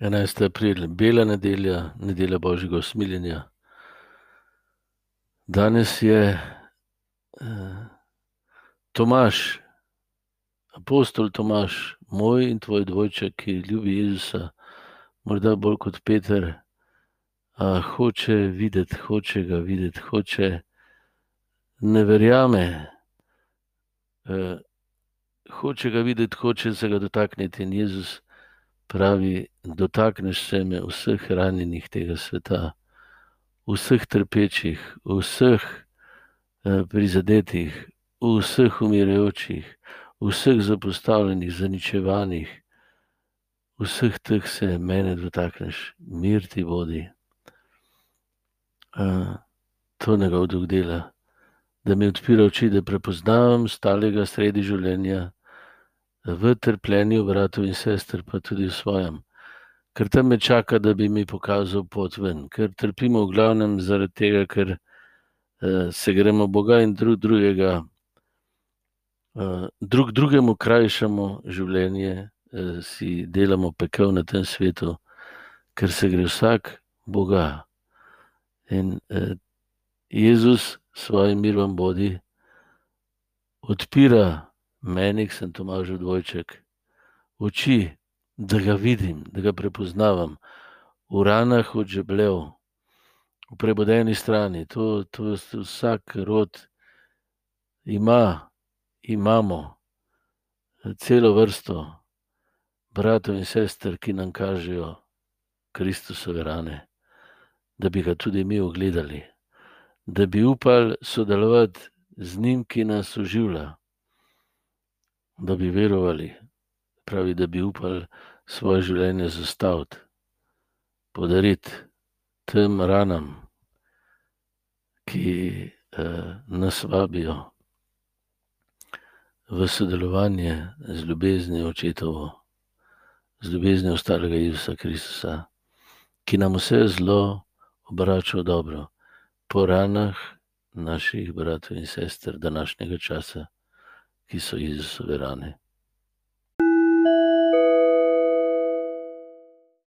11. april, bela nedelja, nedelja Božjega usmiljenja. Danes je uh, Tomaš, apostol Tomaš, moj in tvoj dvojček, ki ljubi Jezusa, morda bolj kot Peter, uh, hoče videti, hoče ga videti, hoče ne verjame. Uh, hoče ga videti, hoče se ga dotakniti in Jezus pravi, dotakneš se me vseh ranjenih tega sveta, vseh trpečih, vseh eh, prizadetih, vseh umirajočih, vseh zapostavljenih, zaničevanih, vseh teh se mene dotakneš, mir ti vodi. Uh, to njegov duh dela, da mi odpira oči, da prepoznavam stalega sredi življenja, v trpljenju bratov in sester, pa tudi v svojem. Ker tam me čaka, da bi mi pokazal pot ven, ker trpimo v glavnem zaradi tega, ker uh, se gremo Boga in drug drugega, uh, drug drugemu krajšamo življenje, uh, si delamo pekel na tem svetu, ker se gre vsak Boga. In uh, Jezus s svojim mirom bodi odpira meni, ki sem Tomaž Dvojček, oči, da ga vidim, da ga prepoznavam, v ranah od žeblev, v prebodeni strani. To, to vsak rod ima, imamo celo vrsto bratov in sester, ki nam kažejo Kristusove rane, da bi ga tudi mi ogledali, da bi upali sodelovati z njim, ki nas oživlja da bi verovali, pravi, da bi upali svoje življenje zastaviti, podariti tem ranam, ki eh, nas vabijo v sodelovanje z ljubeznijo očetovo, z ljubeznijo starega Jezusa Kristusa, ki nam vse zelo obrača v dobro, po ranah naših bratov in sester današnjega časa ki so Jezusove rane.